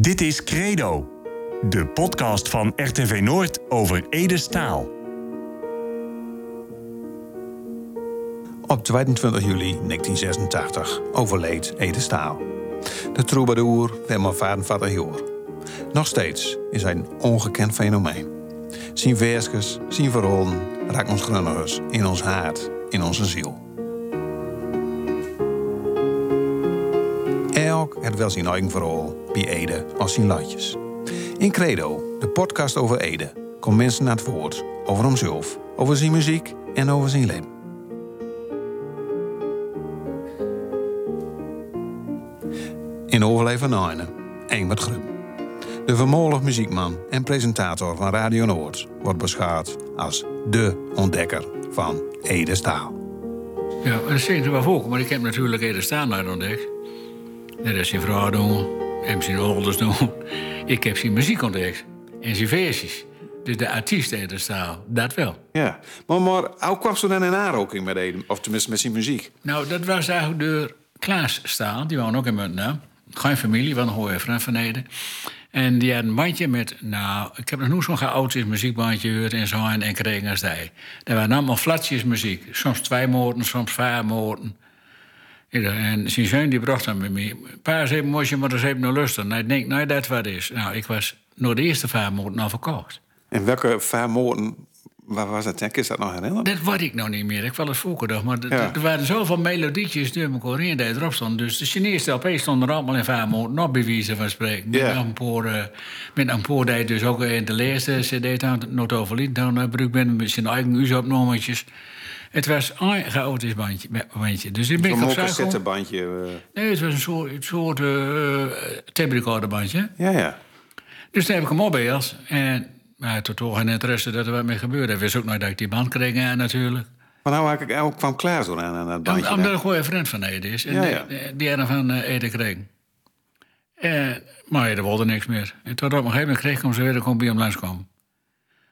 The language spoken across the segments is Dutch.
Dit is Credo, de podcast van RTV Noord over Ede Staal. Op 22 juli 1986 overleed Ede Staal. De troubadour werd maar vader jaar. Nog steeds is hij een ongekend fenomeen. Zijn versjes, zijn verhalen raakt ons grunnigers in ons hart, in onze ziel. Elk heeft wel zijn eigen verhaal bij Ede als zijn latjes. In Credo, de podcast over Ede, komt mensen naar het woord over hemzelf, over zijn muziek en over zijn leven. In overleven Eén met Grum. De vermolig muziekman en presentator van Radio Noord wordt beschouwd als de ontdekker van Ede Staal. Ja, dat is er wel voor, maar ik heb natuurlijk Ede Staal nooit ontdekt. Net als zijn vrouw en zijn ouders doen. Ik heb zijn muziek ontdekt en zijn versies. Dus de artiest Ede Staal, dat wel. Ja, maar, maar hoe kwam ze dan in aanraking met Ede? Of tenminste met zijn muziek? Nou, dat was eigenlijk door Klaas Staal, die woonde ook in Muntendam. Geen familie, van een hoor van Ede. En die had een bandje met, nou, ik heb nog nooit zo'n chaotisch muziekbandje gehoord en zo en kregen als die. Dat waren allemaal flatjes muziek. Soms twee moorden, soms vier moorden. En zijn zoon die bracht hem met me. Pa zei, moest je maar eens even naar lusten. En ik denk, nou, dat wat is. Nou, ik was nog de eerste vier moorden al verkocht. En welke vier moorden Waar was dat? Is dat nog herinneren? Dat weet ik nog niet meer. Ik wel eens vroeger Maar er waren zoveel melodietjes door elkaar heen die erop stonden. Dus de Chinese LP stond er allemaal in maanden. Nog bewijzen van spreken. Met een paar, uh, met een paar die dus ook in de eerste cd nog overlied. Dan uh, gebruikt ben met zijn eigen uzelopnametjes. Het was een chaotisch bandje. bandje. Dus ik ben bandje. Uh... Nee, het was een soort, een soort uh, tape bandje. Ja, ja. Dus toen heb ik hem opbeeld. En maar tot toch geen interesse dat er wat mee gebeurde. Ik wist ook nooit dat ik die band kreeg ja, natuurlijk. Maar nou ik ook kwam klaar zo aan, aan dat bandje. Omdat een goede vriend van Ede is. En ja, ja. Die, die hadden van Ede kreeg. Uh, maar Ede wilde niks meer. En tot op een gegeven moment kreeg ik hem zo weer, kon bij hem langskomen.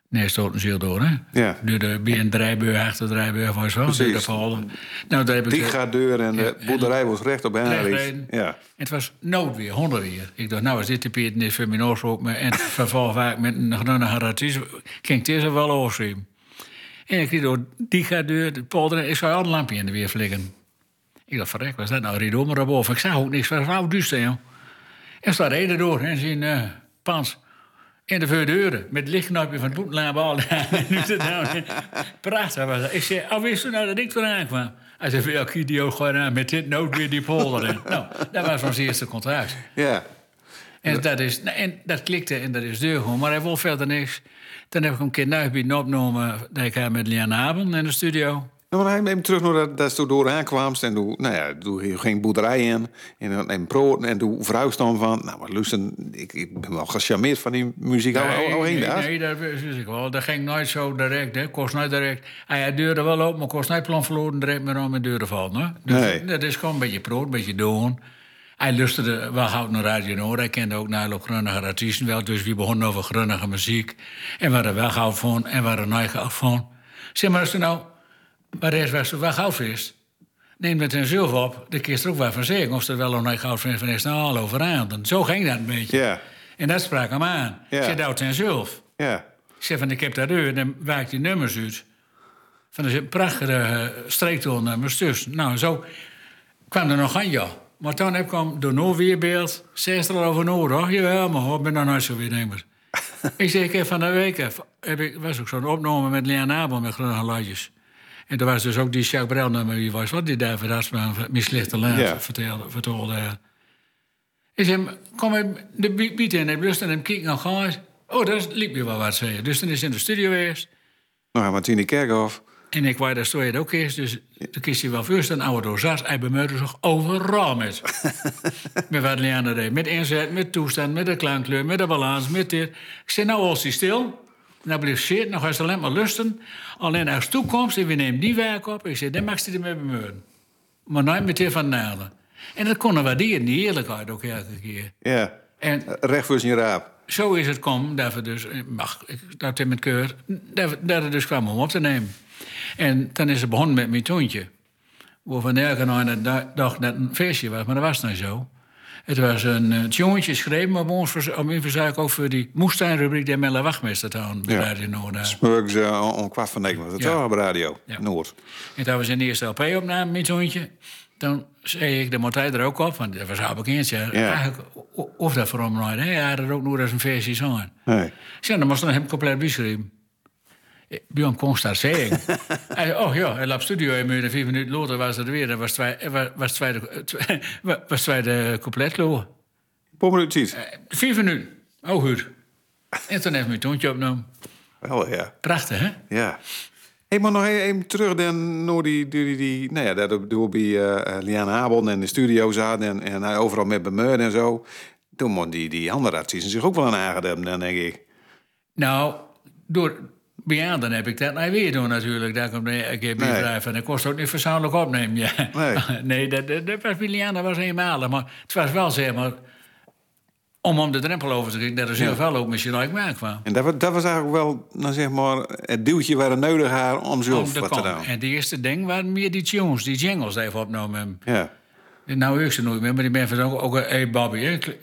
Nee, stoot een ziel door, hè? Ja. Door de bij een drijbeur, achter de drijbeur was wel. Precies. Nou, daar heb ik Die gaat deur en de boerderij was recht op hen. Ja. Het was noodweer, hondenweer. Ik dacht, nou, als dit de Piet niet voor mijn oorlog en vervolgens met een grunnige ratis, ging het eerst wel oorzien. En ik door die gaat deur, de polder, ik zou al een lampje in de weer flikken. Ik dacht, verrek, was dat nou? Ried maar boven. Ik zag ook niks, was wel duister, joh. En staat reden door en zien uh, pans. In de voordeuren, met lichtknopje van het boetenlaabal. Prachtig was dat. Ik zei, oh, wist u nou dat ik eraan kwam? Hij zei, ja, idioot gewoon aan met dit nood weer die polder. nou, dat was ons eerste contract. Ja. En dat, is, nou, en dat klikte en dat is deur gewoon. Maar hij wil verder niks. Dan heb ik een keer Nuigbieden opgenomen. Dat ik met Lian Abel in de studio. Nou, maar hij neemt terug naar dat, dat door aankwamst en doe, nou ja, doe geen boerderij in en, en brood en doe vrouw staan van, nou maar lusten, ik, ik ben wel gecharmeerd van die muziek nee, al, al, nee, nee, dat wist ik wel. Dat ging nooit zo direct, hè. kost nooit direct. Hij had deuren wel op, maar kost nooit plan verloren direct meer aan mijn deuren vallen. Hè. Dus nee. dat is gewoon een beetje brood, een beetje doen. Hij lustte wel gauw naar Radio Noord. Hij kende ook naar grunnige artiesten wel. Dus we begonnen over grunnige muziek. En waar er wel gauw van en waar er nooit gauw van. Zeg maar, als er nou maar er was wel goudvis. Neem het een zilver op, de kist er ook wel van zeggen. Of er wel nog een goudvis van is, nou al overaan. Zo ging dat een beetje. Ja. En dat sprak hem aan. Ja. Ik zei, dat zilf. Ja. Ik zei van, ik heb daar deur. Dan waakt die nummers uit. Van een prachtige streektoonnummers dus. Nou, zo kwam er nog aan, ja. Maar toen heb ik hem door Noord weerbeeld. Zes er over Noord, hoor. Jawel, maar ik ben nog nooit zo weer nemer. ik zeg, ik heb van de week... Heb ik, was ook zo'n opname met Leon Abel met groene geluidjes. En er was dus ook die Jacques Brel nummer, wie was wat, die daar verrast me mislichte laat ja. vertelde. vertelde. Ik zei, kom ik de biet in, ik lust en hem kijken naar gauw. Oh, dat liep je wel wat zeggen. Dus dan is in de studio eerst. Nou, Martine Kerkhoff. En ik wou daar je ook eerst, dus toen kies je wel first een oude dozas. Hij bemeurde zich overal met. met wat Leander deed. Met inzet, met toestand, met de klankkleur, met de balans, met dit. Ik zei, nou, als hij stil. Nou bleef shit, nog eens alleen maar lusten. Alleen als toekomst, en we nemen die werk op. Ik zei, dan mag je ermee bemuren. Maar nooit meteen van nalen. En dat konden waarderen, die eerlijkheid ook elke keer. Ja, en, recht voor zijn raap. Zo is het kom dat we dus, mag ik dat in met keur, dat, dat het dus kwam om op te nemen. En dan is het begonnen met mijn toontje. Waarvan elke nou dacht dat een feestje was, maar dat was niet zo. Het was een uh, jongetje geschreven op ons om in verzaak over die moestuinrubriek die Melle Wachtmeester te houden Ja. Radio Noord. daar. Smurgen ze om, om kwart van negen. was het Ja. op de radio. Ja. Noord. En toen was in de eerste LP-opname met zoontje. Toen zei ik, de moet hij er ook op, want dat was al bekend. Ja. Eigenlijk, of dat voor hem nooit. Hij had er ook nog eens een versie zongen. Nee. Ik zei, dan moest dan hem compleet beschrijven. Eh, constatering. hij zei, oh ja, hij loopt studio en meer dan vier minuten later was er weer. En was twee, eh, wa- was tweede, eh, twee- wa- was tweede compleet lopen. Paar minuten iets. Vier minuten. Oh, goed. En toen heeft mijn toontje opgenomen. Wel, ja. Prachtig, hè? Ja. Hey, maar nog even even terug dan naar die, die, die, nou ja, dat door bij eh, eh, Liane Abel en de studio zaten en, en hij overal met bemeurd en zo. Toen moet die, die andere artiesten zich ook wel aan aangedemd, dan denk ik. Nou, door bejaarden heb ik dat nou weer doen natuurlijk. Daar komt een keer bij Nee. van. Dat kost ook niet verzoudelijk opnemen. Ja. Nee. nee, dat, dat, dat was was eenmalig. Maar het was wel zeg maar... Om om de drempel over te gaan, dat er wel ook misschien like mij kwam. En dat, was- dat was eigenlijk wel, nou zeg maar, het duwtje waar het nodig had om zelf Om de wat te doen. En de eerste ding waren meer die tunes, die jingles die even opgenomen hebben. Ja. Nou, ik ze nooit meer, maar die mensen ook, ook hey Bobby, ik,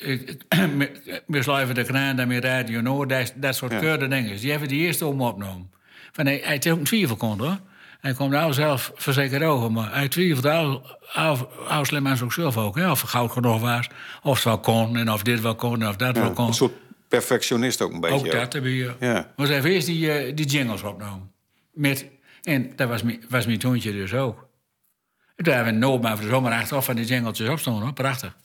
we sluiven de kraan, dan meer radio Noord, dat, dat soort Ja. keurde dingen. Die hebben die eerste om opgenomen. Van, hij, hij heeft ook een twijfel kon, hoor. Hij komt nou zelf verzekerd over, maar hij twijfelde al, al, al slim mensen ook zelf ook, hè, of het goud genoeg was, of het wel kon, en of dit wel kon, en of dat wel kon. Een soort perfectionist ook een beetje. Ook dat heb je. Ja. Maar ze hebben eerst die, eh, die jingles opgenomen. Met, en dat was, mijn- was mijn toontje dus ook. En toen hebben we nooit maar voor de zomer achteraf van die jingletjes opstonden, hoor. Prachtig.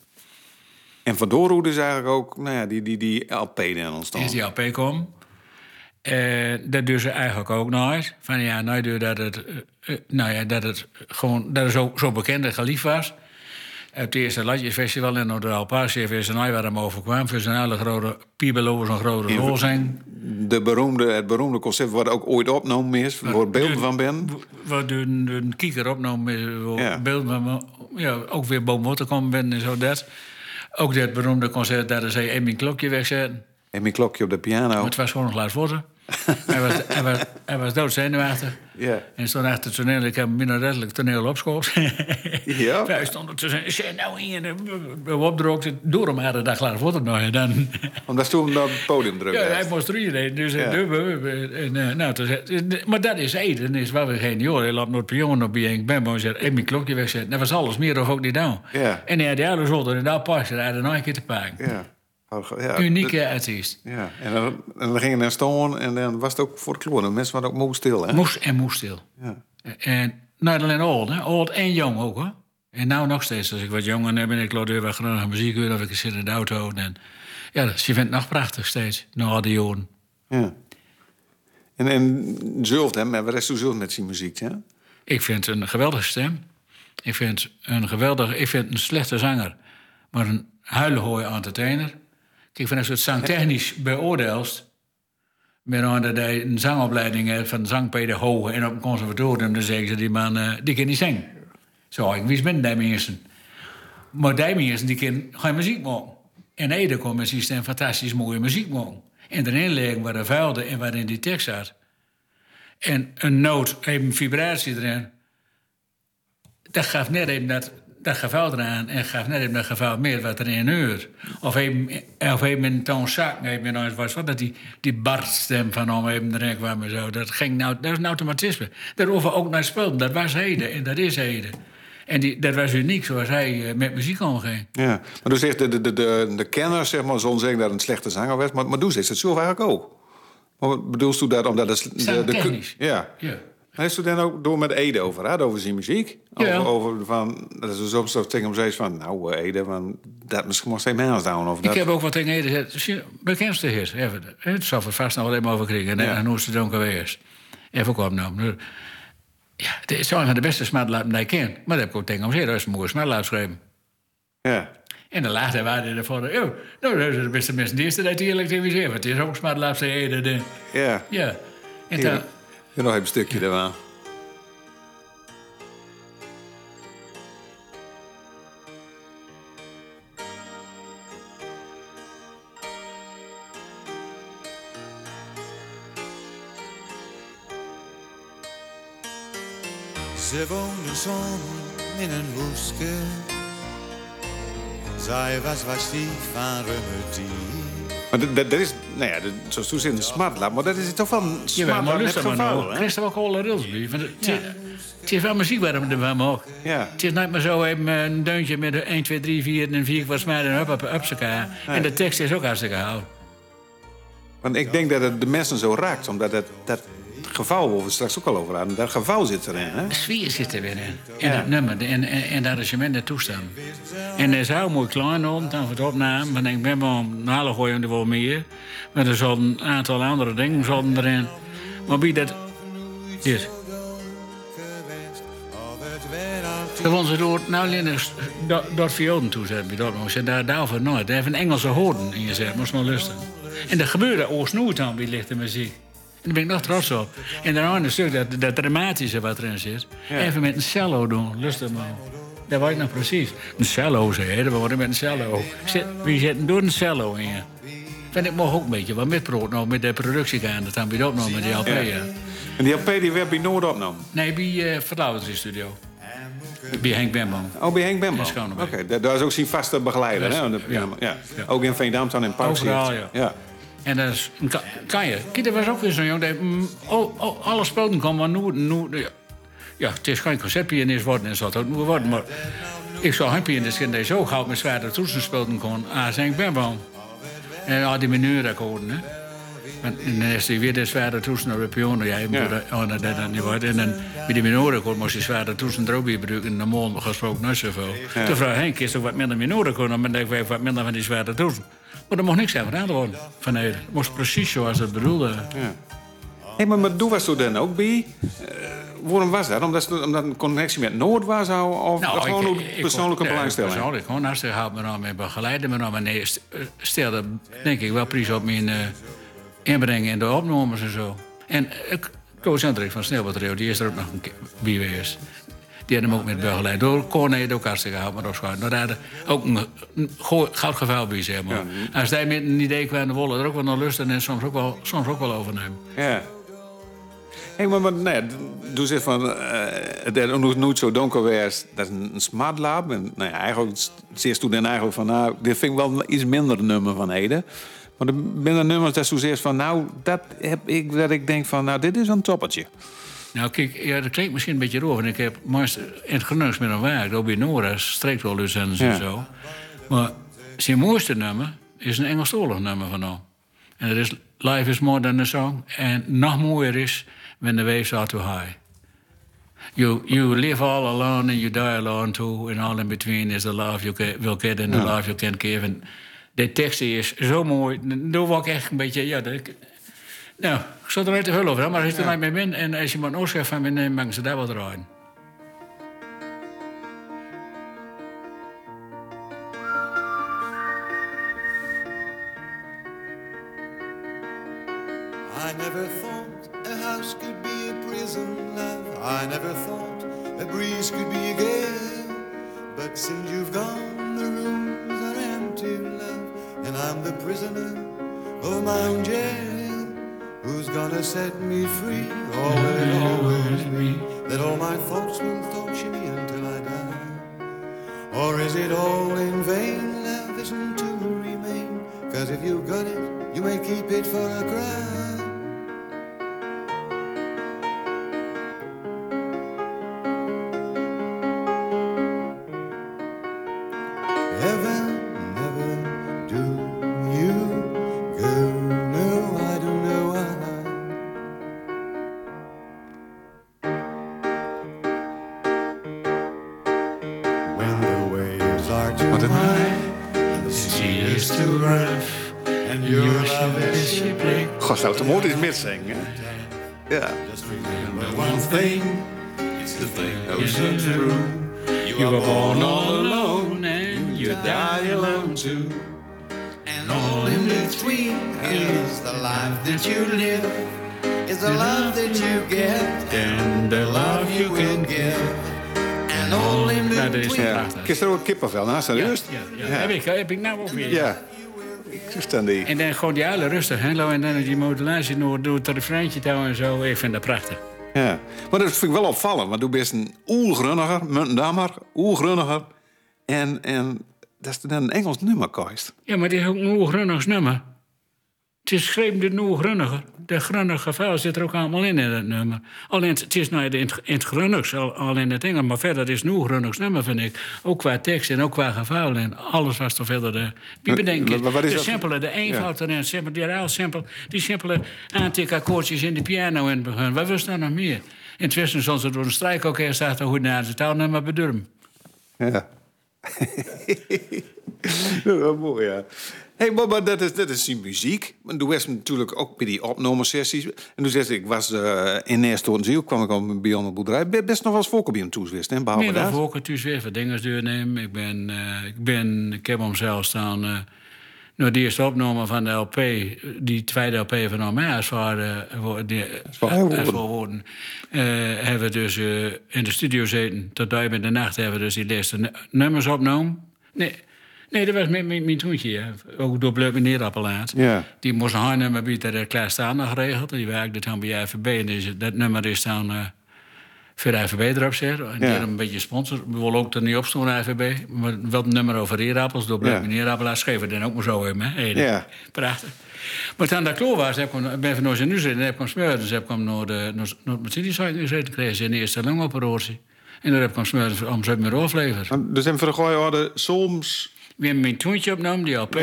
En van Doorhoed is eigenlijk ook, nou ja, die, die, die LP dan ontstaan. Is die LP kwam. Eh, dat doen ze eigenlijk ook nooit. Van ja, doe dat het, eh, eh, nou ja, dat het gewoon dat het zo, zo bekend en geliefd was. Op het eerste Latjesfestival in Noord-Alpaas heeft ze nooit waar hem overkwam. Voor zijn hele grote piebelo, zo'n grote rol zijn. De beroemde, het beroemde concept waar ook ooit opgenomen is, waar beelden van ben. Wat een, een kieker opnam, Ja. ja. beeld van ja, ook weer water komen ben en zo dat. Ook dat beroemde concert dat ze Amy Klokje wegzetten. En mijn klokje op de piano. Het was gewoon een glas water. Hij, was, hij, was, hij was doodzenuwachtig. Ja. En stond achter het toneel. Ik heb hem binnen letterlijk toneel opschoopt. Ja? Hij stond er tussen. Zeg nou hier. We opdroogd. Door hem hadden dat glas water nog. En dan... Omdat toen op het podium druk Ja, hij moest er iedereen. Dus, Ja. eh, en, eh, nou, toen zei- maar dat is eten. is wel weer geen joh. Hij loopt nooit pion op bij een ben. Maar zei, heb mijn klokje wegzetten. Dat was alles. Meer of ook niet down. Ja. En hij had die hele zolder. En daar paste hij er nog een keer te pakken. Ja. Oh, ja. Unieke artiest. Ja, en dan, en dan ging je naar staan en dan was het ook voor de klonen. Mensen waren ook moe stil, hè? Moest en moest stil. Ja. En niet alleen oud, hè? oud en jong ook hoor. En nou nog steeds, als ik wat jonger ben, ik laat weer wat graag muziek horen of ik zit in de auto. En, ja, dus je vindt het nog prachtig steeds, na al die jaren. ja. En, en zult hem, en wat is zult met zijn muziek, hè? Ik vind het een geweldige stem. Ik vind een geweldige, ik vind een slechte zanger, maar een huilenhooi entertainer. Kijk, van als je het zangtechnisch beoordeelt, met dat hij een zangopleiding heeft van zangpedagoog en op een conservatorium, dan zeggen ze die man, eh, die kan niet zingen. Zo, ik wist mensen. Maar die mensen, die kunnen geen muziek maken. En Ede kon met stem fantastisch mooie muziek maken. En erin leggen waar de vuilde en waar in die tekst zat. En een noot, even vibratie erin. Dat gaf net even dat, dat geval eraan en gaf net dat geval meer wat er in uur. Of even, of even in toon zak, even eens was wat dat die, die barststem van hem even erin kwam en zo. Dat ging nou, dat is een automatisme. Daarover ook naar speelden, dat was heden en dat is heden. En die, dat was uniek zoals hij eh, met muziek omging. Ja. Maar dus zegt de, de, de, de, de kenners, zeg maar, zullen zeggen dat het een slechte zanger was. Maar, maar doe is het zelf eigenlijk ook. Maar bedoelst u dat omdat het... De, de, Zangtechnisch. ja. Ja. Heeft u dan ook door met Ede over gehad, over zijn muziek? Ja. Over, over van, dat is soms toch tegen hem zei van, nou eh, Ede, van, dat misschien nog steeds mij down of dat. Ik heb ook wat tegen Ede gezegd. Bekendste is, even, het zal er vast nog wel even over krijgen. Ja. En hoe is het donker geweest? Even ook opgenomen. Ja, het is een van de beste smartlapen die ik ken. Maar dat heb ik ook tegen hem gezegd. Dat is een mooie smartlaap schrijven. Ja. En dan later waren er ervoor. Oh, nou, dat is de beste mensen. Die eerste dat hij me zei. Want het is ook een smartlaap, zei Ede. de- Ja. Ja. En dan, hier nog even een stukje daarvan. Ze woonden samen in een woeske. Zij was was die van Remedie. Maar dat, is, nou ja, dat, zoals toen zit een smartlab, maar dat is toch wel een Jawel, maar smartlab met luister maar geval, nou. hè? Christen ook bij. Want het- is wel muziek waar we ervan maken. Ja. Het is niet maar zo even een deuntje met een 1, 2, 3, 4 en 4 kwart smijt en hup, hup, hup, elkaar. En de tekst is ook hartstikke oud. Want ik denk dat het de mensen zo raakt, omdat het, dat geval waar we straks ook al over hadden, dat geval zit erin, hè? De sfeer zit er weer in. En Ja. het nummer de- en, en, en de arrangement en toestand. En er is heel mooi klein om, dan voor het opname. Want ik ben wel een hele gooien er wel meer. Maar er zal een aantal andere dingen zouden erin. Maar wie dat... Dit. Gewoon ze door, nou door het violen toe bij Dortmund. Ze daar daarvoor nooit. Daar heeft een Engelse hoorden in gezet, moest maar lusten. En dat gebeurde oorsnoeit aan bij lichte muziek. Daar ben ik nog trots op. En daarna een stuk, dat, dat dramatische wat erin zit. Even met een cello doen, lustig maar. Dat ik nog precies. Een cello, zei. We worden met een cello. Zit, wie zit door een cello in je? Vind ik mag ook een beetje wat met brood nou, met de productie gaan. Dat dan dat nog met die LP. Ja. En die LP die werd bij Noord opgenomen. Nee, bij uh, Verlauwers Studio. Bij Henk Bemman. Oh, bij Henk Bembo? Oké, Schonenberg. daar- is ook zijn vaste begeleider, Dat hè? Ja. ja. Ook in Veendam dan in Park Overal, ja. En dat is, je. Kijk, dat was ook weer zo'n jongen. die, mm, oh, oh, alle spelen komen maar nu, nu, ja. het is geen concertpianist worden en zal het ook niet worden. Maar ik zou geen pianist zijn die zo gauw met zware toetsen spelen kon. Ah, zijn ik ben wel. En al die mineurakkoorden, hè. En dan is hij weer de zware toetsen op de piano. Ja, moet dat- oh, dat dat niet wordt. En dan bij die mineurakkoord moest je zware toetsen er ook bij gebruiken. Normaal gesproken niet zoveel. Toen vroeg Henk, is er wat minder mineurakkoorden? Dan denk ik, wat minder van die zware toetsen. Maar er mocht niks aan gedaan worden van. Het moest precies zoals het bedoelde. Hé, maar, maar doe was toen dan ook bij? Eh, waarom was dat? Omdat, ze- omdat een connectie met Noord was? Of of gewoon Nou, ik- een ik- persoonlijke ik- ja, belangstelling? Persoonlijk, gewoon hartstikke me dan met begeleiden. Me dan, nee, eh, stelde denk ik wel prijs op mijn eh, inbrengen in de opnames en zo. En uh, Koos Hendrik van Sneeuwbatterijo, die is er ook nog een keer bij geweest. Die had hem ook met begeleid. Door Corné ook hartstikke gehaald, maar ook schoon. Daar hadden ook een, een goud bij, zeg maar. Als hij met een idee kwam, dan willen er ook wel naar lusten en soms ook wel, soms ook wel overnemen. Ja. Hé, maar, maar nee, doe zegt van, eh het is nog nooit zo donker was. Dat is een, een smart lab. En nou ja, eigenlijk zeer toen dan eigenlijk van, nou, dit vind ik wel een iets minder nummer van Ede. Maar er zijn nummers dat zozeer van, nou, dat heb ik, dat ik denk van, nou, dit is een toppertje. Nou, kijk, ja, dat klinkt misschien een beetje roof. En ik heb meest in het Gronings met een werk, bij Nora's, streektolutzenders Ja. en zo. Maar zijn mooiste nummer is een Engelstalig nummer van hem. En dat is Life is More Than a Song. En nog mooier is When the Waves Are Too High. You, you live all alone and you die alone too. And all in between is the love you will get and the love you can give. En de tekst is zo mooi. Daar word ik echt een beetje... Ja, dat, nou, ik zal er niet te veel over maar als je er niet mee bent... en als je maar een oorschap van me neemt, maken ze daar wat draaien. Automatisch mitzingen. hè? Ja. Just remember one thing, it's the thing true. You were born all alone and you die alone too. And all in between is the life that you live, is the love that you get, And the love you can give. And all in dat is between. ja. er ook kippenvel naast, Ja, serieus? ja, ja. Heb, ik, heb ik nou ook weer. Ja. En dan gewoon die huilen rustig. Hè? En dan die modulatie door, door het refreintje touwen en zo. Ik vind dat prachtig. Ja. Maar dat vind ik wel opvallend, want du bent een oergrunniger, Muntendammer, oergrunniger. En, en dat is dan een Engels nummer, Koist. Ja, maar dit is ook een oergrunnigs nummer. Het is geschreven door een oergrunniger. De grunnige vuil zit er ook allemaal in in het nummer. Alleen het is nou in het, grunnigs, al, in het Engels. Maar verder is het oergrunnigs nummer, vind ik. Ook qua tekst en ook qua gevuil. En alles was toch verder de... Wie bedenkt het? De dat? simpele, de eenvoud erin. Simpel, die, heel simpel, die simpele aantikakkoordjes in de piano in het begin. Wat was daar nog meer? Intussen zoals ze door een strijkorkest staat... hoe naar het taalnummer bedurm. Ja. dat wel mooi, ja. Hey, maar, maar dat, is, dat is zijn muziek. Maar toen was natuurlijk ook bij die opnamesessies. En toen zei ze, ik was uh, in eerste ziel, kwam ik al bij een boerderij. Best nog wel eens volken bij hem hè? Behalve dan dat. voor ik thuis weer voor dingen doornemen. Ik ben, eh, ik ben, ik heb hem zelf staan. eh nou, die eerste opname van de LP, die tweede LP van mij is voor, woorden. Hebben we dus in de studio gezeten. Tot duim in de nacht hebben we dus die eerste nu- nummers opgenomen. Nee, nee, dat was mijn, mijn, mijn toentje. ja. Ook door Bleuk Neerappelaat. Ja. Die moest een haar-nummer bij de klaarstaande geregeld. Die werkte dan bij FVB. En dus dat nummer is dan eh voor FVB erop. En die Ja. hadden een beetje sponsor. We willen ook er niet op staan, FVB. Maar wel nummer over eerappels. Door Bleuk Ja. Neerappelaat schreven we dan ook maar zo in. Hè? Ja. Prachtig. Maar toen dat klaar was, heb ik ben van in nu zitten. heb ik hem smeuren. Dus heb ik hem naar de, naar, naar het Mercedes gezeten. kreeg ze in de eerste longoperatie. En dan heb ik hem smeuren om ze overlever. Want Dus hem voor de hadden soms... We hebben mijn toontje opgenomen, die LP.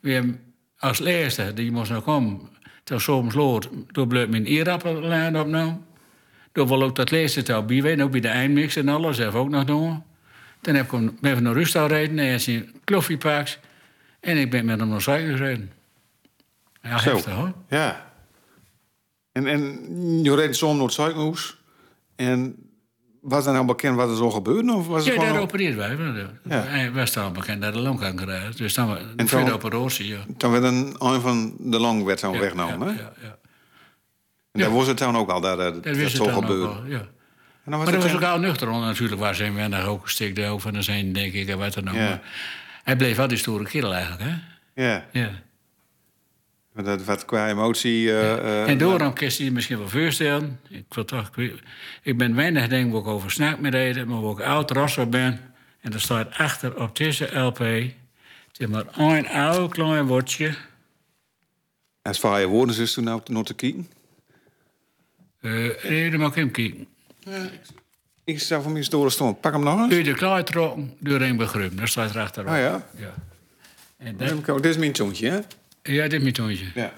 We hebben als laatste, die moest nog komen, toen soms lood, toen bleef mijn eerappellijn opgenomen. Toen wil ook dat laatste touw bij, ook bij de eindmix en alles, heb ik ook nog doen. Toen heb ik hem ben van naar Rustal rijden, en hij is in kloffiepaks. En ik ben met hem naar Zuid gereden. Ja, Zo. heftig hoor. Ja. En, en je reed soms naar het. En was dan nou bekend wat er zo gebeurde? Of was Ja, daar opereerden wij. Ja. Hij was al bekend dat de longkanker had. Dus dan En de toen- operatie, ja. Toen werd een, een van de long werd zo Ja, weggenomen, ja, ja, ja. En daar was het dan ook al, dat, dat, Dat dat, zo gebeurde. ja. En dan was Maar dat was ook al nuchter, want natuurlijk was hij weinig ook gestikt ook van de zijn, denk ik, en wat dan ook. Maar hij bleef wel die stoere kerel eigenlijk, hè? Ja, Ja. Maar dat wat qua emotie... eh, eh, en daarom kun je je misschien wel voorstellen. Ik, wil toch, ik, ben weinig denk waar ik over snak met eten, maar waar ik oud rasser ben. En er staat achter op deze LP. Het is maar een oud klein woordje. Als van je woorden is toen nou nog te kijken. Eh nee, dan mag ik hem kijken. Ik zou van mijn storen stond. Pak hem nog eens. U de klaar trokken, door een begrip. Dat staat er achterop. Oh ja? ja. En dat, ook- Dit is mijn toontje, hè? Ja, dit is mijn toontje. Ja.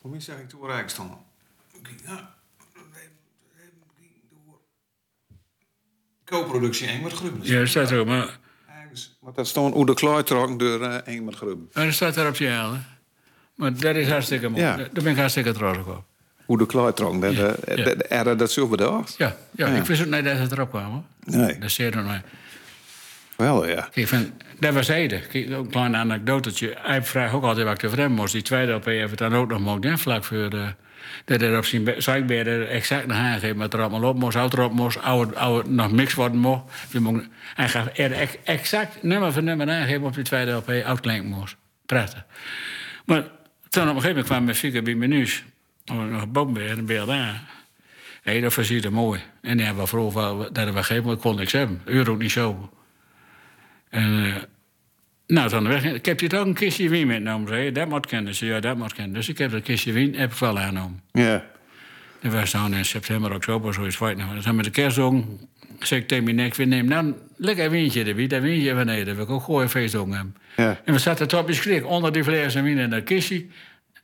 Hoe mis zeg ik toen rijk stond? Ja. Co-productie Engert Grubben. Ja, dat staat er ook. Maar Want dat stond hoe de door uh, Engert Grubben. Oh, dat staat er op je helm. Maar dat is hartstikke mooi. Ja. Daar ben ik hartstikke trots op. Hoe de klooi trokken. Dat, Ja, eh, ja. dat- Er dat zo bedacht? Ja, ja, Ja. ik wist ook niet dat het erop kwam. Hoor. Nee. Dat zei er nog. Wel, ja. Dat was Ede. Ook een klein anekdotetje. Hij vraagt ook altijd wat ik te vreemd moest. Die tweede LP heeft het dan ook nog mogen, vlak voor de... Dat er op zijn be- zeikbeer er exact nog aangegeven wat er allemaal op moest, oud erop moest, oude, oude nog mix worden mocht. Hij gaf er ex- exact nummer voor nummer aangeven op die tweede LP, oud klinken moest. Prachtig. Maar toen op een gegeven moment kwam mijn figuur bij menus. Nog boven bij en beeld aan. Hé, dat versiert er mooi. En die hebben we vroeg dat we gegeven, maar ik kon niks hebben. Euro niet zo. En, eh, nou, dan weg. Ik heb dit ook een kistje wien metgenomen. Zei, je, dat moet kennen. Zei, ja, dat moet kennen. Dus ik heb dat kistje wien heb ik wel aangenomen. Ja. Dat was dan in september, oktober, zoiets. Weet ik nog. Dan zijn we de kerstdong. Zeg ik tegen mijn nek, we nemen nou een lekker windje erbij. Dat windje nee, dat wil ik ook een feestdong hebben. Ja. En we zaten top in schrik onder die flessen wien in dat kistje.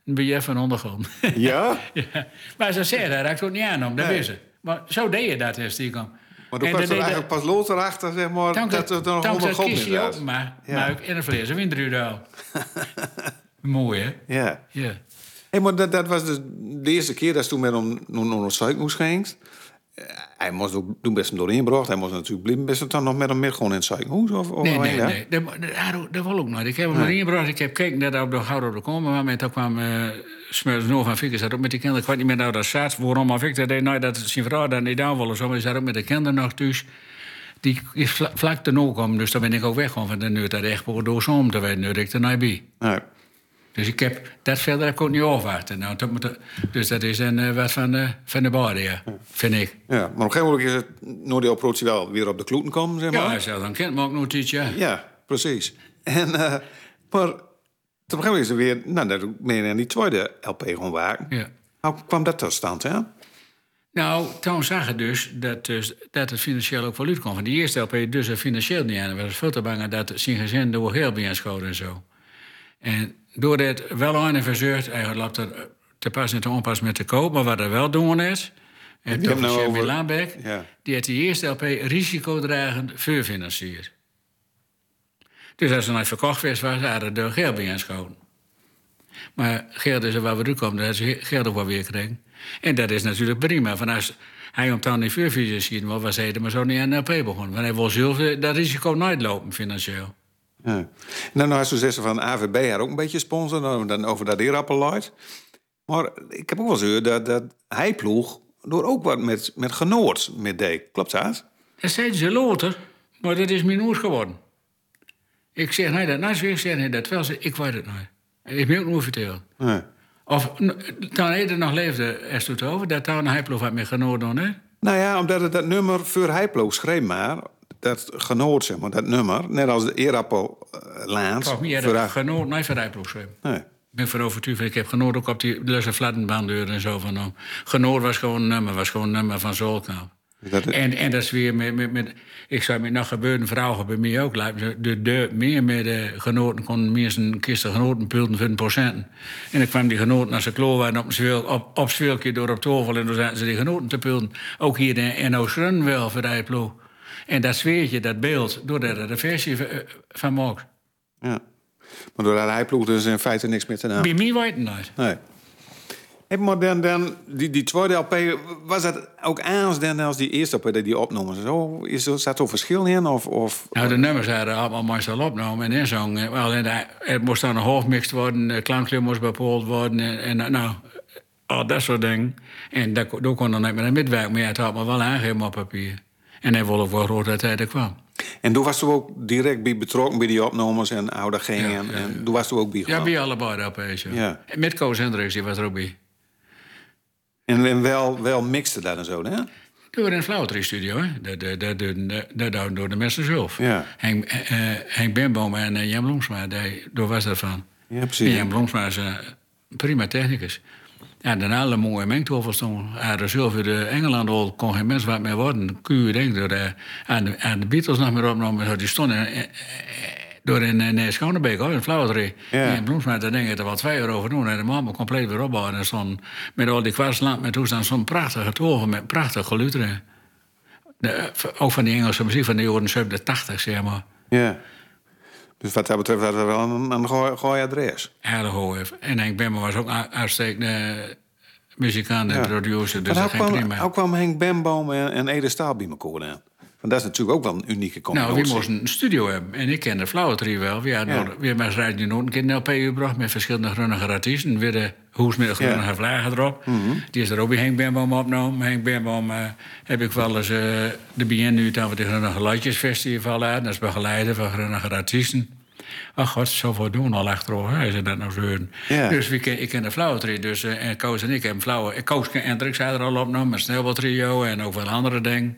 Een biljet van ondergrond. Ja? ja. Maar ze zeggen, dat raakt ook niet aan om, dat Nee. wist ze. Maar zo deed je dat, die kwam. Maar toen En kwam er eigenlijk pas los erachter, zeg maar, dat er nog honderd god kistje in ook, was. maar, ook in een fles winteruurdaal. Mooi, hè? Ja. Ja. Hey, maar dat, dat was dus de eerste keer dat ze toen met hem naar het moest ging. Eh, Hij moest ook toen best hem doorheen gebracht. Hij moest natuurlijk blijven. Best dan nog met hem mee gewoon in het? Of, of Nee, nee, nee. Dat, dat, dat, wil ook nooit. Ik heb hem erin gebracht. Ik heb gekeken dat hij op de Gouden komen. Maar met, toen kwam uh, Smeurs Noor van Fikker. zat ook met die kinderen. Ik weet niet meer nou dat zat. Waarom of ik dat deed. Nou, dat zijn vrouw dan niet aan willen. Zo, maar zat ook met de kinderen nog thuis. Die is vla- vlak te nog komen. Dus dan ben ik ook weg. Van de nu dat echt door zo'n te weten. Nu ik er niet bij. Nee. Dus ik heb, dat verder heb ik ook niet overwacht. Nou, dat moet dus dat is een, eh, wat van de, van de borden, ja. Vind ik. Ja, maar op een gegeven moment is het, door die wel weer op de kloeten komen, zeg Ja, maar. hij zei dan kind, ook nog iets, ja. Ja. precies. En, eh, maar toen begin is er weer, nou, dat meer in die tweede LP gewoon waken. Ja. Hoe kwam dat tot stand, hè? Nou, toen zag ik dus dat, dus dat het financieel ook wel uitkwam. Van die eerste LP dus het financieel niet aan. We was veel te bang dat zijn gezin door heel bij scholen en zo. En door dat wel aan en verzeurd, eigenlijk loopt er te pas en te onpas met te koop, maar wat er wel doen is. En hebt toch nou over- Laanbeck, Ja. die heeft die eerste LP risicodragend voorfinancierd. Dus als er nooit verkocht was, was er de geld bij aanschoten. Maar geld is er waar we nu komen, dat ze geld ook wel weer kregen. En dat is natuurlijk prima. Van als hij om dan niet voorfinanciert, maar was hij er maar zo niet aan de LP begonnen. Want hij wil zelf dat risico nooit lopen, financieel. Ja. Nou, nou, zo zeggen van AVB had ook een beetje sponsor, dan, dan over dat Erappelluid. Maar ik heb ook wel eens dat, dat hij ploeg door ook wat met, met Genoord met deed. Klopt dat? Dat zeiden ze later, maar dat is mijn geworden. Ik zeg nee, dat nou ik zeg nee, dat wel. Ik weet het nooit. Ik ben ook nooit verteld. Nee. Of toen hij nog leefde, is het over dat hij ploeg had met genoten, hè? Nou ja, omdat het dat nummer voor hij ploeg schreef maar, dat Genoord, zeg maar, dat nummer, net als de Erappel uh, Laans. Volgens mij had voor ik nee, van hij ploeg schreef. Nee. Ik ben van overtuigd, ik heb genoten ook op die lusse flattenbaandeur en zo van hem. Genoten was gewoon een nummer, was gewoon een nummer van Zolkamp. Dat, En, en dat is weer met, met, met ik zou met nog gebeuren, vrouwen bij mij ook. De, de, meer met de genoten kon meer zijn kisten genoten pulten voor een procenten. En dan kwam die genoten als ze kloor waren op een op, op door op tafel en dan zaten ze die genoten te pulten. Ook hier in, in Oostrun wel voor die ploeg. En dat sfeertje, dat beeld, doordat er een versie van- van maakt. ja. Maar door dat hij ploeg dus in feite niks meer te naam. Bij mij weet het nooit. Nee. Hey, maar dan, dan die, die tweede LP, was dat ook anders dan als die eerste LP die die opnomen? Zo, is er, zat er verschil in? Of, of, Nou, de nummers hadden allemaal meestal opgenomen en inzongen. Wel, en daar- het moest dan een hoofdmixed worden, de klankkleur moest bepaald worden en, en eh, nou, al dat soort dingen. En daar, daar kon dan niet meer aan metwerken, maar het had me wel aangegeven op papier. En hij wilde wel groot dat hij er kwam. En toen was je ook direct bij betrokken bij die opnames en hoe dat ging. Ja, en, ja, en toen was je ook bij Ja, bij allebei opeens. Ja. Ja. Met Koos Hendricks, die was er ook bij. En, en wel, wel mixte dat en zo, hè? In een flauwetrie-studio, hè. Dat, dat, dat, dat, door de mensen zelf. Ja. Henk, Henk Benboom en eh, Jan Bloemsma, die, daar was dat van. Ja, En precies. Jan Bloemsma is een prima technicus. Ja, daarna alle mooie mengtafels toen. Ja, de zilver de Engeland al kon geen mens wat meer worden. Kun je denken, door de, aan, de, aan de Beatles nog meer opgenomen. Die stonden door in, in, in Schonebeek, hoor, in Flauwedrie. Ja. En Bloemsma, daar denk ik er wel twee uur over doen. En de compleet weer opbouwen. En stond met al die kwartsland met toestand zo'n prachtige toren met prachtig geluid erin. De, ook van die Engelse muziek van de jaren 70, 80, zeg maar. Ja. Dus wat dat betreft was dat wel een, een gooi, adres. Hoog. En Henk Bemmer was ook uitstekende muzikant en Ja. producer. Dus dat ging kwam, prima. hoe kwam Henk Bemboom en, en Ede Staal bij elkaar aan? Want dat is natuurlijk ook wel een unieke Nou, combinatie. we moesten een studio hebben. En ik kende Flauwetrie wel. We hadden Ja. nog- we hebben Radio Noord een keer een LP gebracht... met verschillende grunnige artiesten. Weer de hoes met grunnige Ja. vlaggen erop. Die is er ook bij Henk Bemboom opgenomen. Henk eh, heb ik wel eens... eh, de BN nu dan we de Grunnige Liedjesfestival uit. Dat is begeleider van grunnige artiesten. Ach god, zoveel doen al achterover. Hij zei dat nou zo. horen. Ja. Dus we ik ken de Flauwetrie. Dus eh, en Koos en ik hebben flauwe... Koos en Drix er al opgenomen. Met Snelbal Trio en ook wel andere dingen.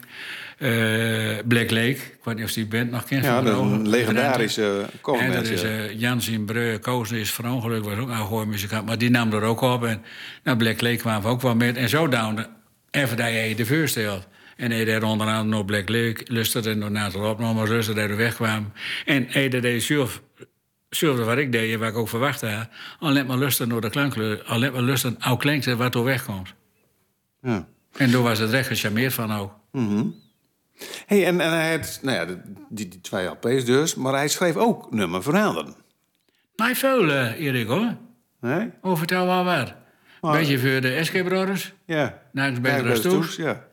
Eh, Black Lake. Ik weet niet of die band nog kent. Ja, dat is een legendarische En er covermanager. is uh, Jans in Breu, Koos is verongelukt, was ook een goede muzikant. Maar die nam er ook op. En nou, Black Lake kwamen we ook wel met. En zo down, even dat je de voorstelt. En hij deed onder andere nog Black Lake, luisterde en daarna de opnames, luisterde dat we wegkwamen. En hij deed zelf, zelf wat ik deed, wat ik ook verwacht had. Alleen maar luisteren naar de klankkleur, alleen maar luisteren, hoe klinkt wat er wegkomt. Ja. En toen was het recht gecharmeerd van ook. Hey, en, en hij had, nou ja, die, die twee LP's dus, maar hij schreef ook nummer anderen. Maar veel, eh, Erik hoor. Nee? Oh, vertel wel wat. Beetje voor de SK Brothers. Ja. Namens bij de Stoes. Stoes, Ja.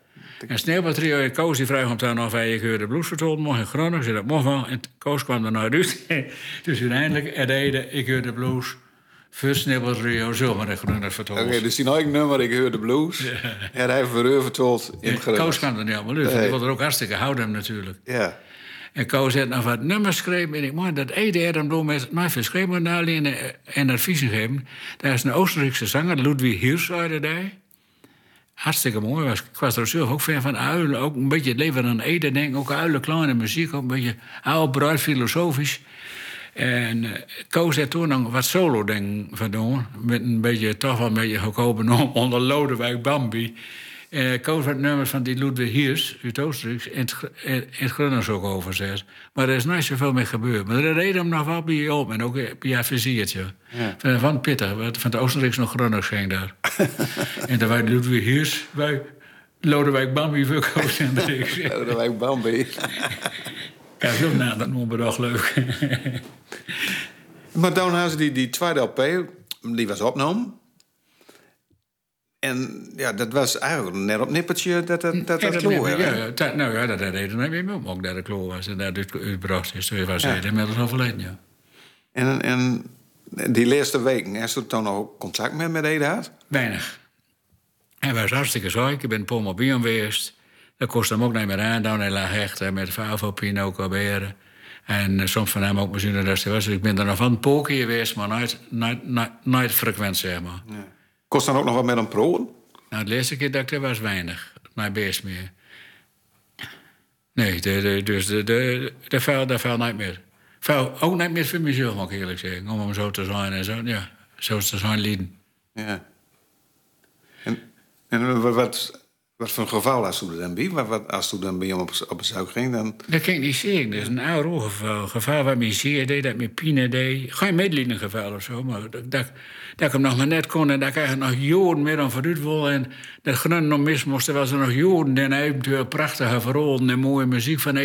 En Sneeuwbaltrio en Koos die vragen om dan of hij je de blues vertolde mocht in Groningen. Ze dat mocht wel. En Koos kwam er nooit uit. dus uiteindelijk er deden ik hoor de blues. Voor Sneeuwbaltrio zomaar in Groningen vertold. Oké, dus die nou nummer, ik hoor de blues. Ja, hij heeft voor u verteld in het Koos gerucht. kwam er niet allemaal uit. want Nee. Die wilde er ook hartstikke houden natuurlijk. Ja. En Koos had nog wat nummers geschreven. En ik maar dat Ede er dan door met mij verschreven naar en, en adviezen geven. Daar is een Oostenrijkse zanger, Ludwig Hirsch uit de dij. hartstikke mooi was. Ik was er zelf ook fan van uilen. Ook een beetje het leven aan eten, denk ik. Ook uilen, kleine muziek. Ook een beetje oude bruid, filosofisch. En uh, Koos heeft toen nog wat solo ding van doen. Met een beetje, toch wel een beetje gekomen onder Lodewijk Bambi. Uh, Koos wat nummers van die Ludwig Hiers uit Oostenrijk in het Grunners ook over zes. Maar er is nooit zoveel mee gebeurd. Maar er reden hem nog wel bij je op en ook bij je visiertje. Ja. Van, van Pitter, van de Oostenrijks nog Grunners ging daar. en daar waren Ludwig Hiers bij Lodewijk Bambi voor Koos en Lodewijk Bambi. Kijk, ook na dat toch leuk. maar ze die, die tweede LP, die was opgenomen. En ja, dat was eigenlijk net op nippertje dat dat, dat, dat kloor ja, ja, nou ja, dat reden we mee ook dat het kloor was. En dat het uitbracht is. Toen was hij ja. inmiddels overleden, ja. En, en die laatste weken, heeft u toen nog contact met, met gehad? Weinig. Hij was hartstikke ziek. Ik ben Paul Bion geweest. Dat kost hem ook niet meer aan. Dan hij lag echt met Favopin ook alweer. En uh, soms van hem ook misschien dat hij was. Ik ben er nog van een keer geweest, maar nooit, nooit, nooit, nooit frequent, zeg maar. Ja. Kost dan ook nog wat met een proen? Nou, de eerste keer dat ik er was weinig. Mijn best meer. Nee, de, de, dus de, de, de vuil, dat vuil niet meer. Vuil ook niet meer voor mezelf, moet ik eerlijk zeggen. Om hem zo te zijn en zo, ja. Zo te zijn lieden. Ja. En, en wat, wat voor een geval als u dan bij? Wat, als u dan bij op, op bezoek ging, dan... Dat kan ik niet zeggen. Dat is een oude geval. Geval waar mij zeer deed, dat mij pine deed. Geen medelijden geval of zo, maar dat, dat, ik hem nog maar net kon... en dat ik eigenlijk nog jaren meer dan vooruit wil... en dat groen nog mis moest, was er nog jaren... en eventueel prachtige verhalen en mooie muziek van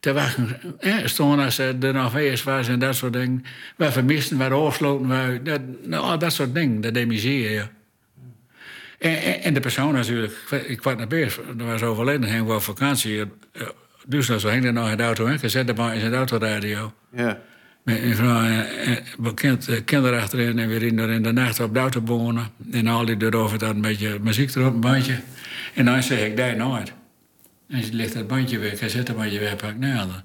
te wachten. Eh, stonden als ze er nog geweest was en dat soort dingen. Waar vermisten, waar afsloten, dat, nou, dat soort dingen. Dat deed me zeer, ja. En, en, de persoon natuurlijk. Ik kwam naar bed, er was overleden, ging wel vakantie. Dus dat zo hing er nog in de auto, hè? gezet maar in zijn autoradio. Ja. Met een vrouw en kind, kinderen achterin en weer in, in de nacht op de auto wonen. En al die erover dan een beetje muziek erop, een bandje. En dan zeg ik, daar nooit. En ze ligt dat bandje weg, hij zet het bandje weg, pak nader.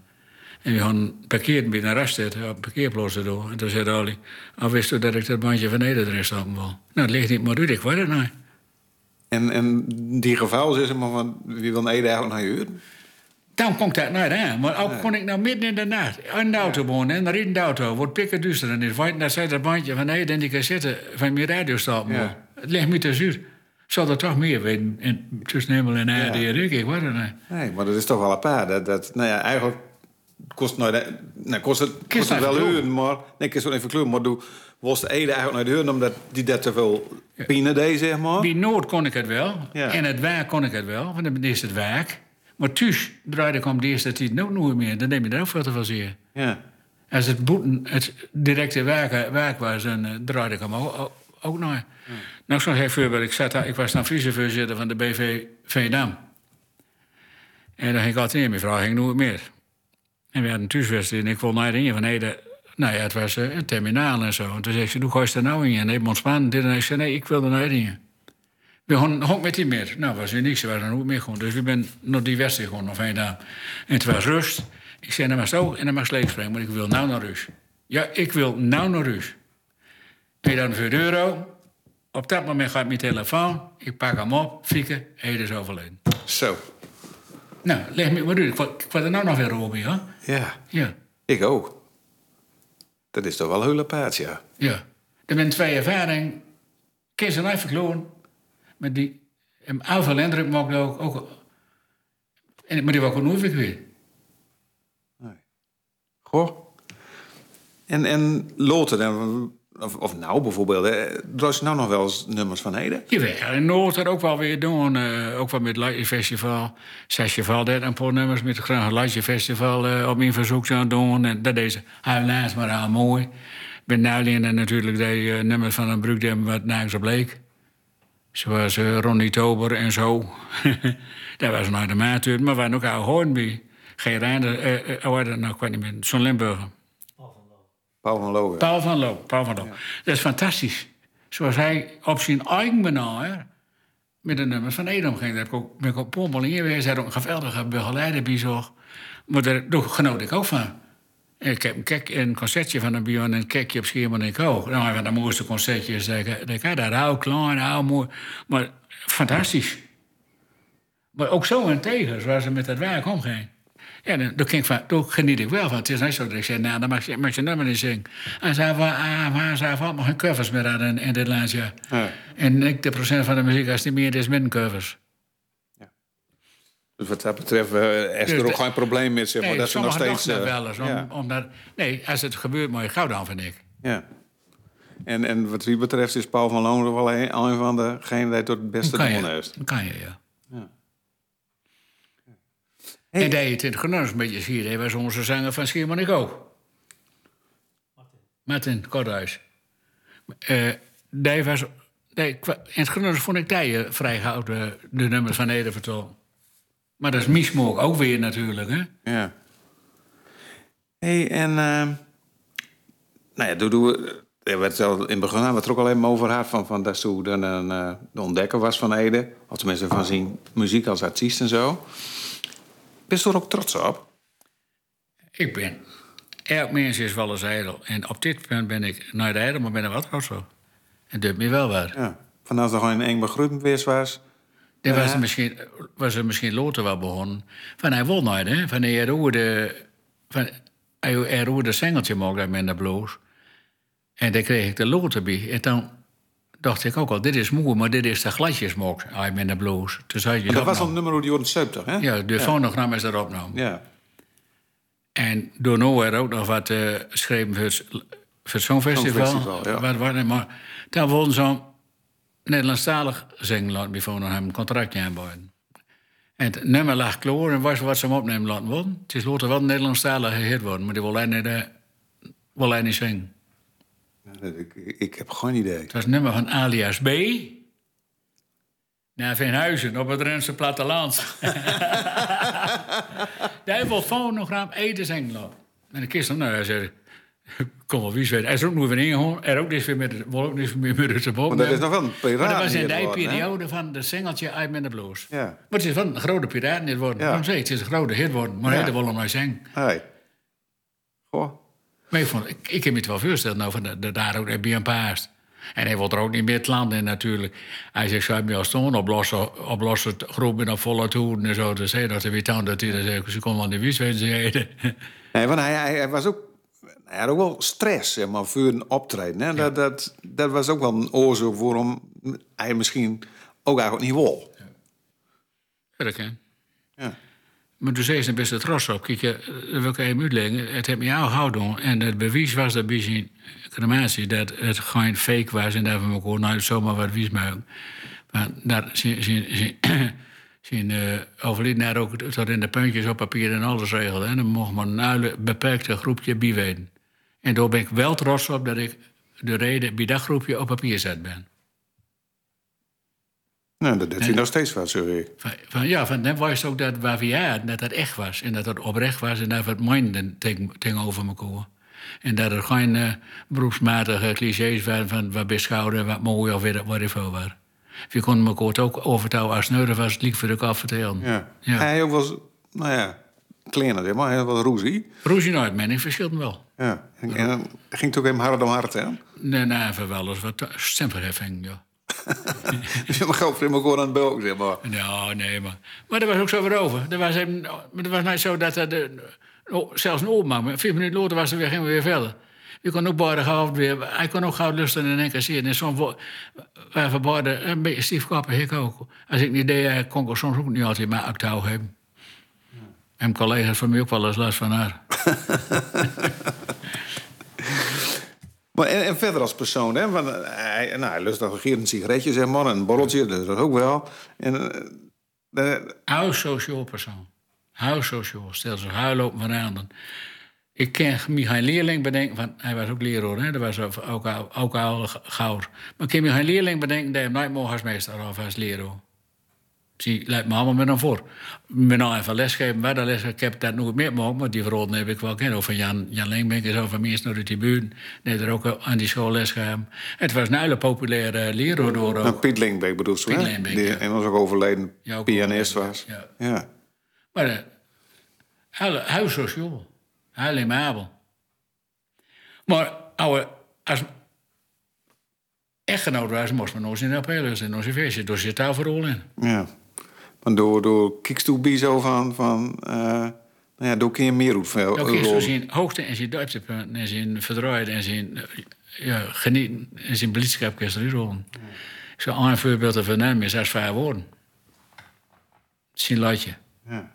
En we gaan parkeren bij een raststad, op parkeerplaats door. En toen zei Ali, al wist u dat ik dat bandje van Nederland erin stappen wil. Nou, het ligt niet maar uit, ik weet het niet. En, en die geval is maar van wie wil Ede eigenlijk naar je Dan komt dat niet aan. Maar ook kon ik nou midden in de nacht in de auto wonen en in de auto wordt pikken duister en is dat zij dat bandje van Ede en die cassette van mijn radio staat. Ja. Het ligt me te zuur. Zal er toch meer weten in, tussen hemel en aarde ja. ik. Nee, maar dat is toch wel een paar. Dat, dat, nou ja, eigenlijk kost, nou, nou, kost het, kost het wel uren, maar... Nee, ik is wel even kleur, maar doe was de Ede eigenlijk naar de huur omdat die dat te veel pine deed, zeg maar. Bij Noord kon ik het wel. En het werk kon ik het wel, want dan is het werk. Maar thuis draaide ik om de eerste tijd ook nooit meer. Dan neem je er ook veel te veel zeer. Ja. Als het, boeten, het directe werk, werk was, dan uh, draaide ik hem ook, ook nog. Ja. Nou, zo'n heel voorbeeld. Ik, zat, ik was dan vicevoorzitter van de BV Veendam. En dan ging ik altijd in. Mijn vrouw ging nooit meer. En we hadden een thuiswedstrijd en ik wil naar een van Ede nou ja, het was uh, een terminaal en zo. En toen zei ze, hoe ga je er nou in? En even ontspannen. En ik zei, nee, ik wil er nou in. We gaan met die meer. Nou, was er niks, ze waren er ook meer gewoon. Dus we ben nog die wedstrijd gewoon nog een dag. En het was rust. Ik zei, dan maar zo en dan mag slecht springen, maar ik wil nou naar rust. Ja, ik wil nou naar rust. 2000 euro. Op dat moment gaat mijn telefoon. Ik pak hem op, fieken, hij is overleden. Zo. Nou, leg me maar uit. Ik word er nou nog weer over, hè? Ja. Ja. Ik ook. Dat is toch wel heel apart, ja. Ja. Er zijn twee ervaringen. Kees en gewoon. Met die... En veel indruk maakt ook... ook en, maar die was ook nooit weer. Nee. Goh. En, en Loten, dan of, of nou bijvoorbeeld, draai je nou nog wel eens nummers van Heden? Jawel, in Noord er ook wel weer doen. Uh, ook wel met het Lightje Festival. Festival, dat een paar nummers met het Lightje Festival uh, op mijn verzoek zou doen. En dat is helaas maar heel mooi. Met Nijlien en natuurlijk de uh, nummers van een broekdem wat nergens op leek. Zoals Ronnie Tober en zo. dat was nog de maat maar waren ook al Hoornby. Geen Reinder, uh, nou, ik weet niet meer, zo'n Limburger. Paul van Loo. Paul van Loo. Paul van Loo. Dat is fantastisch. Zoals hij op zijn eigen manier met de nummers van Edom ging. Daar heb ik ook, ben ik op Pommel in geweest. Hij had ook een geweldige begeleider bij Maar daar genoot ik ook van. En ik heb een, kek, een concertje van een Bjorn en een kekje op Schiermonnikoog. Nou, een van de mooiste concertjes. Ik, had daar heel klein, heel mooi. Maar fantastisch. Maar ook zo en tegen, zoals ze met dat werk omging. Ja, dan, dan, ik van, dan geniet ik wel van. Het is niet zo dat ik zeg, nou, dan mag je, mag je nummer niet zingen. En zei van, ah, ze hebben nog geen covers meer aan in, in dit landje. Ja. En 90% van de muziek, als niet meer is, min covers. Dus wat dat betreft eh, is Dus er ook de- geen probleem met, zeg maar, Nee, dat ze nog steeds... dat eh, wel eens. Om, ja, omdat, nee, als het gebeurt, moet je gauw dan, vind ik. ja. En, en wat wie betreft is Paul van Loon wel een, een van degenen die tot het beste doen je, heeft. dan kan je, ja. Ja. En dat je het in het genus een beetje ziet, hij was onze zanger van Schiermonnikoog. Martin Korthuis. Eh die was, die, in het genus vond ik die vrij gauw de, de nummers van Ede vertolken. Maar dat is Miesmook ook weer natuurlijk, hè? Ja. hey, en... ehm nou ja, doe, doe, er werd al in het begin hadden we het er ook al even over gehad... van, van dat ze de, een, eh, de ontdekker was van Ede. Of tenminste van zijn muziek als artiest en zo. Ben je er ook trots op? Ik ben. Elk mens is wel eens ijdel. En op dit punt ben ik nooit ijdel, maar ben er wat trots op. En doet me wel wat. Ja. Van als er gewoon een geweest was... Dan was er misschien, was er misschien later wel begonnen. Van hij won nooit, hè? Van hij roerde, van, hij, roerde een singeltje met de blues. En daar kreeg ik de loten bij. En dan dacht ik ook al, dit is moe, maar dit is de gladjes mocht hij met de blues. Dus had je dat was al opnam. een nummer de jaren 70, hè? Ja, de fonogram is erop opnam. Ja. En door er ook nog wat eh geschreven voor het, voor het Songfestival. Songfestival, ja. Wat, wat, maar daar won zo'n Nederlandstalig zingen laten bij hem een contractje aanboden. En het nummer lag klaar en was wat ze hem opnemen laten worden. Het is later wel een Nederlandstalig gehit worden, maar die wil hij niet, eh, wil hij niet zingen. Ik, ik heb geen idee. Het was nummer van Alias B. Naar Veenhuizen, op het Drentse platteland. Hij wil fonogram eten laten. En ik kist hem, nou, hij zei... Kom wel, wie weet. Hij is ook nog weer ingehoord. Er ook niet meer met de, wil ook niet meer met de boom. Want dat is nog wel een Maar dat was in die periode van de singeltje uit met de blues. Ja. Maar het is wel een grote piraten dit worden. Ja. Ik, het is een grote hit worden. Maar Ja. hij wil hem maar zingen. Hey. Goh. Maar ik, vond, ik, ik heb me het wel voorgesteld, nou, van de, de, daar ook heb je een paast. En hij wil er ook niet meer het land in natuurlijk. Hij zegt, zou je me al staan oplossen, oplossen het groep in op volle toeren en zo. Dus hij dat hij weer aan dat hij dan zegt, ze kon wist weten ze eten. Nee, want hij, hij, hij was ook... Hij had ook wel stress, zeg maar, voor een optreden. Hè? Dat, dat, dat was ook wel een oorzaak waarom hij misschien ook eigenlijk niet wil. Ja, dat kan. Ja. Maar toen zei ze best trots op. Kijk, eh, dat wil ik even uitleggen. Het heeft me jou gehouden. En het bewijs was dat bij zijn crematie... dat het geen fake was en we elkaar nooit zomaar wat wies maken. Maar dat zijn, uh, overleden ook tot in de puntjes op papier en alles regelde. En dan mocht maar een beperkte groepje bijweten. En daar ben ik wel trots op dat ik de reden bij dat groepje op papier zet ben. Nou, dat doet hij nog steeds wel, sorry. Van, van, ja, van dan was het ook dat waar we hadden, dat dat echt was. En dat het oprecht was en dat we het tegen, tegenover elkaar. En dat er geen eh, beroepsmatige clichés waren van wat beschouwen, wat mooi of weer- wat voor was. Je kon elkaar het ook overtouwen als neuren was, het liek voor elkaar vertellen. Ja. Ja. Hij ook was, nou ja, kleiner, maar. Hij was roezie. Roezie nooit, mening verschilt wel. Ja. En, en dan ging het ook hem hard om hard, hè? Nee, nee, even wel eens wat stemverheffing, ja. Dus je mag voor elkaar aan het belken, zeg maar. Ja, nee, maar... Maar dat was ook zo weer over. Dat was, even, dat was niet zo dat er... De, oh, zelfs een opmaak, maar vier minuten later was er weer, gingen we weer verder. Je kon ook beide gauw weer... Hij kon ook gauw lusten in één keer zien. En soms waren we beide een beetje stiefkappen, ik ook. Als ik een idee had, kon ik soms ook niet altijd maar actouw hebben. En collega's van mij ook wel eens last van haar. Maar en, verder als persoon, hè? Want eh, hij, nou, hij lust nog een sigaretje, zeg maar, en een borreltje, dat is ook wel. En, sociaal persoon. Hou sociaal. Stel ze huilen op mijn handen. Ik ken me geen leerling bedenken, want hij was ook leraar, hè? dat was ook, al- ook. Maar ik me geen leerling bedenken dat hij nooit mocht als meester of als leraar. Zie, lijkt me allemaal met hem voor. Met nou even lesgeven, waar de les, ik heb dat nooit meer mogen, maar die verhalen heb ik wel kennen. Of van Jan, Jan Leenbeek is over uit die buurt. Die heeft er ook aan die school les gegeven. Het was een hele populaire leraar door ook. nou, Piet Lingbeek bedoel je, Piet Die ja. inmiddels ook overleden Ja, ook pianist was. overleden, Ja. Maar uh, hij, hij was sociaal. Hij amabel. Maar ouwe, als echtgenoot was, moest men nog in en nog in feestje. Dus daar vooral in. Ja. Maar door, door kiekst zo van... van eh, nou ja, door kun je meer uit veel. Ook is dus zijn hoogte en zijn dieptepunten en zijn verdraaien en zijn eh, ja, genieten en zijn blijdschap kan erin rollen. Ik zou een voorbeeld ervan nemen is als vijf woorden. Zijn latje. Ja.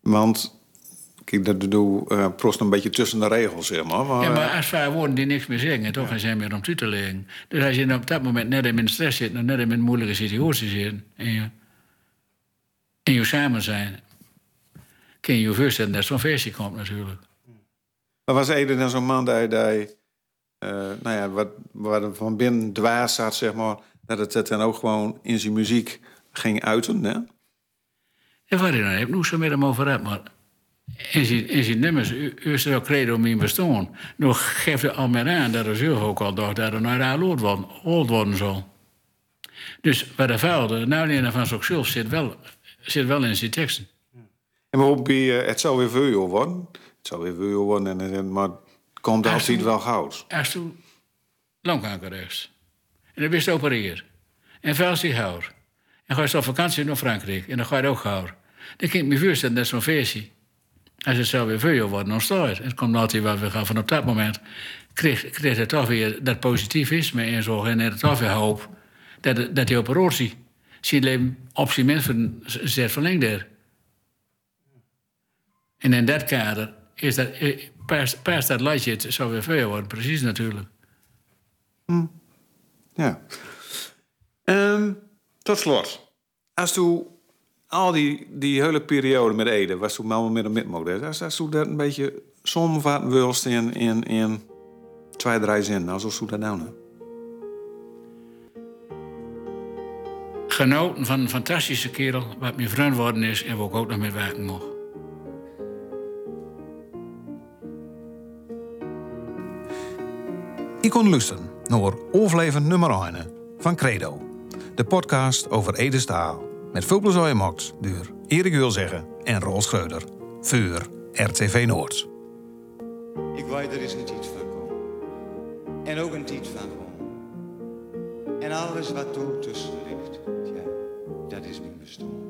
Want, kijk, dat doe uh, prost een beetje tussen de regels, zeg maar. maar Ja, maar als vijf woorden die niks meer zeggen, toch? En zijn meer om toe te leggen. Dus als je op dat moment net in een stress zit, net in een moeilijke situatie zit, en je, en je samen zijn, kun je je voorstellen dat zo'n feestje komt natuurlijk. Maar was Ede dan zo'n man die, die uh, nou ja, wat, wat er van binnen dwaas zat, zeg maar, dat het, het dan ook gewoon in zijn muziek ging uiten, hè? En waar ik dan heb nog zo met hem over gehad, maar in zijn, in zijn nummers, u, is er ook credo om in bestaan. Nog geeft hij al meer aan dat er zelf ook al dacht dat er naar haar oud worden, oud worden zal. Dus bij de vuilde, nou van zo'n zelf zit wel, zit wel in zijn teksten. En waarom bij, uh, het zou weer veel worden? Het zou weer veel worden, en, maar het komt Als altijd wel goud. Als toen longkanker is. En dan wist je opereren. En vuil zich houden. En ga je op vakantie naar Frankrijk. En dan ga je ook houden. Dan kan ik me voorstellen dat zo'n feestje. Als het zou weer veel worden, dan staat het. En het komt altijd wel weer gaan. Van op dat moment kreeg, kreeg het toch weer dat positivisme en zo. En het toch weer hoop dat, dat die operatie zijn leven op zijn minst zet verlengd. En in dat kader is dat, eh, past, past dat latje het zou weer veel worden. Precies natuurlijk. Ja. Ehm, tot slot. Als toen al die, die hele periode met Ede, was toen allemaal met een midmodel. Als, als dat een beetje samenvatten wilst in, in, in twee, drie zinnen, alsof ze dat nou doen. Genoten van een fantastische kerel, wat mijn vriend worden is en waar ik ook nog mee werken mocht. Ik kon luisteren naar overlevend nummer 1 van Credo. De podcast over Ede Staal. Met veel plezier gemaakt door Erik Wilzeggen en Roel Schreuder. Voor RTV Noord. Ik weet er is een tijd voor komen. En ook een tijd van gewoon. En alles wat er tussen ligt, dat is mijn bestaan.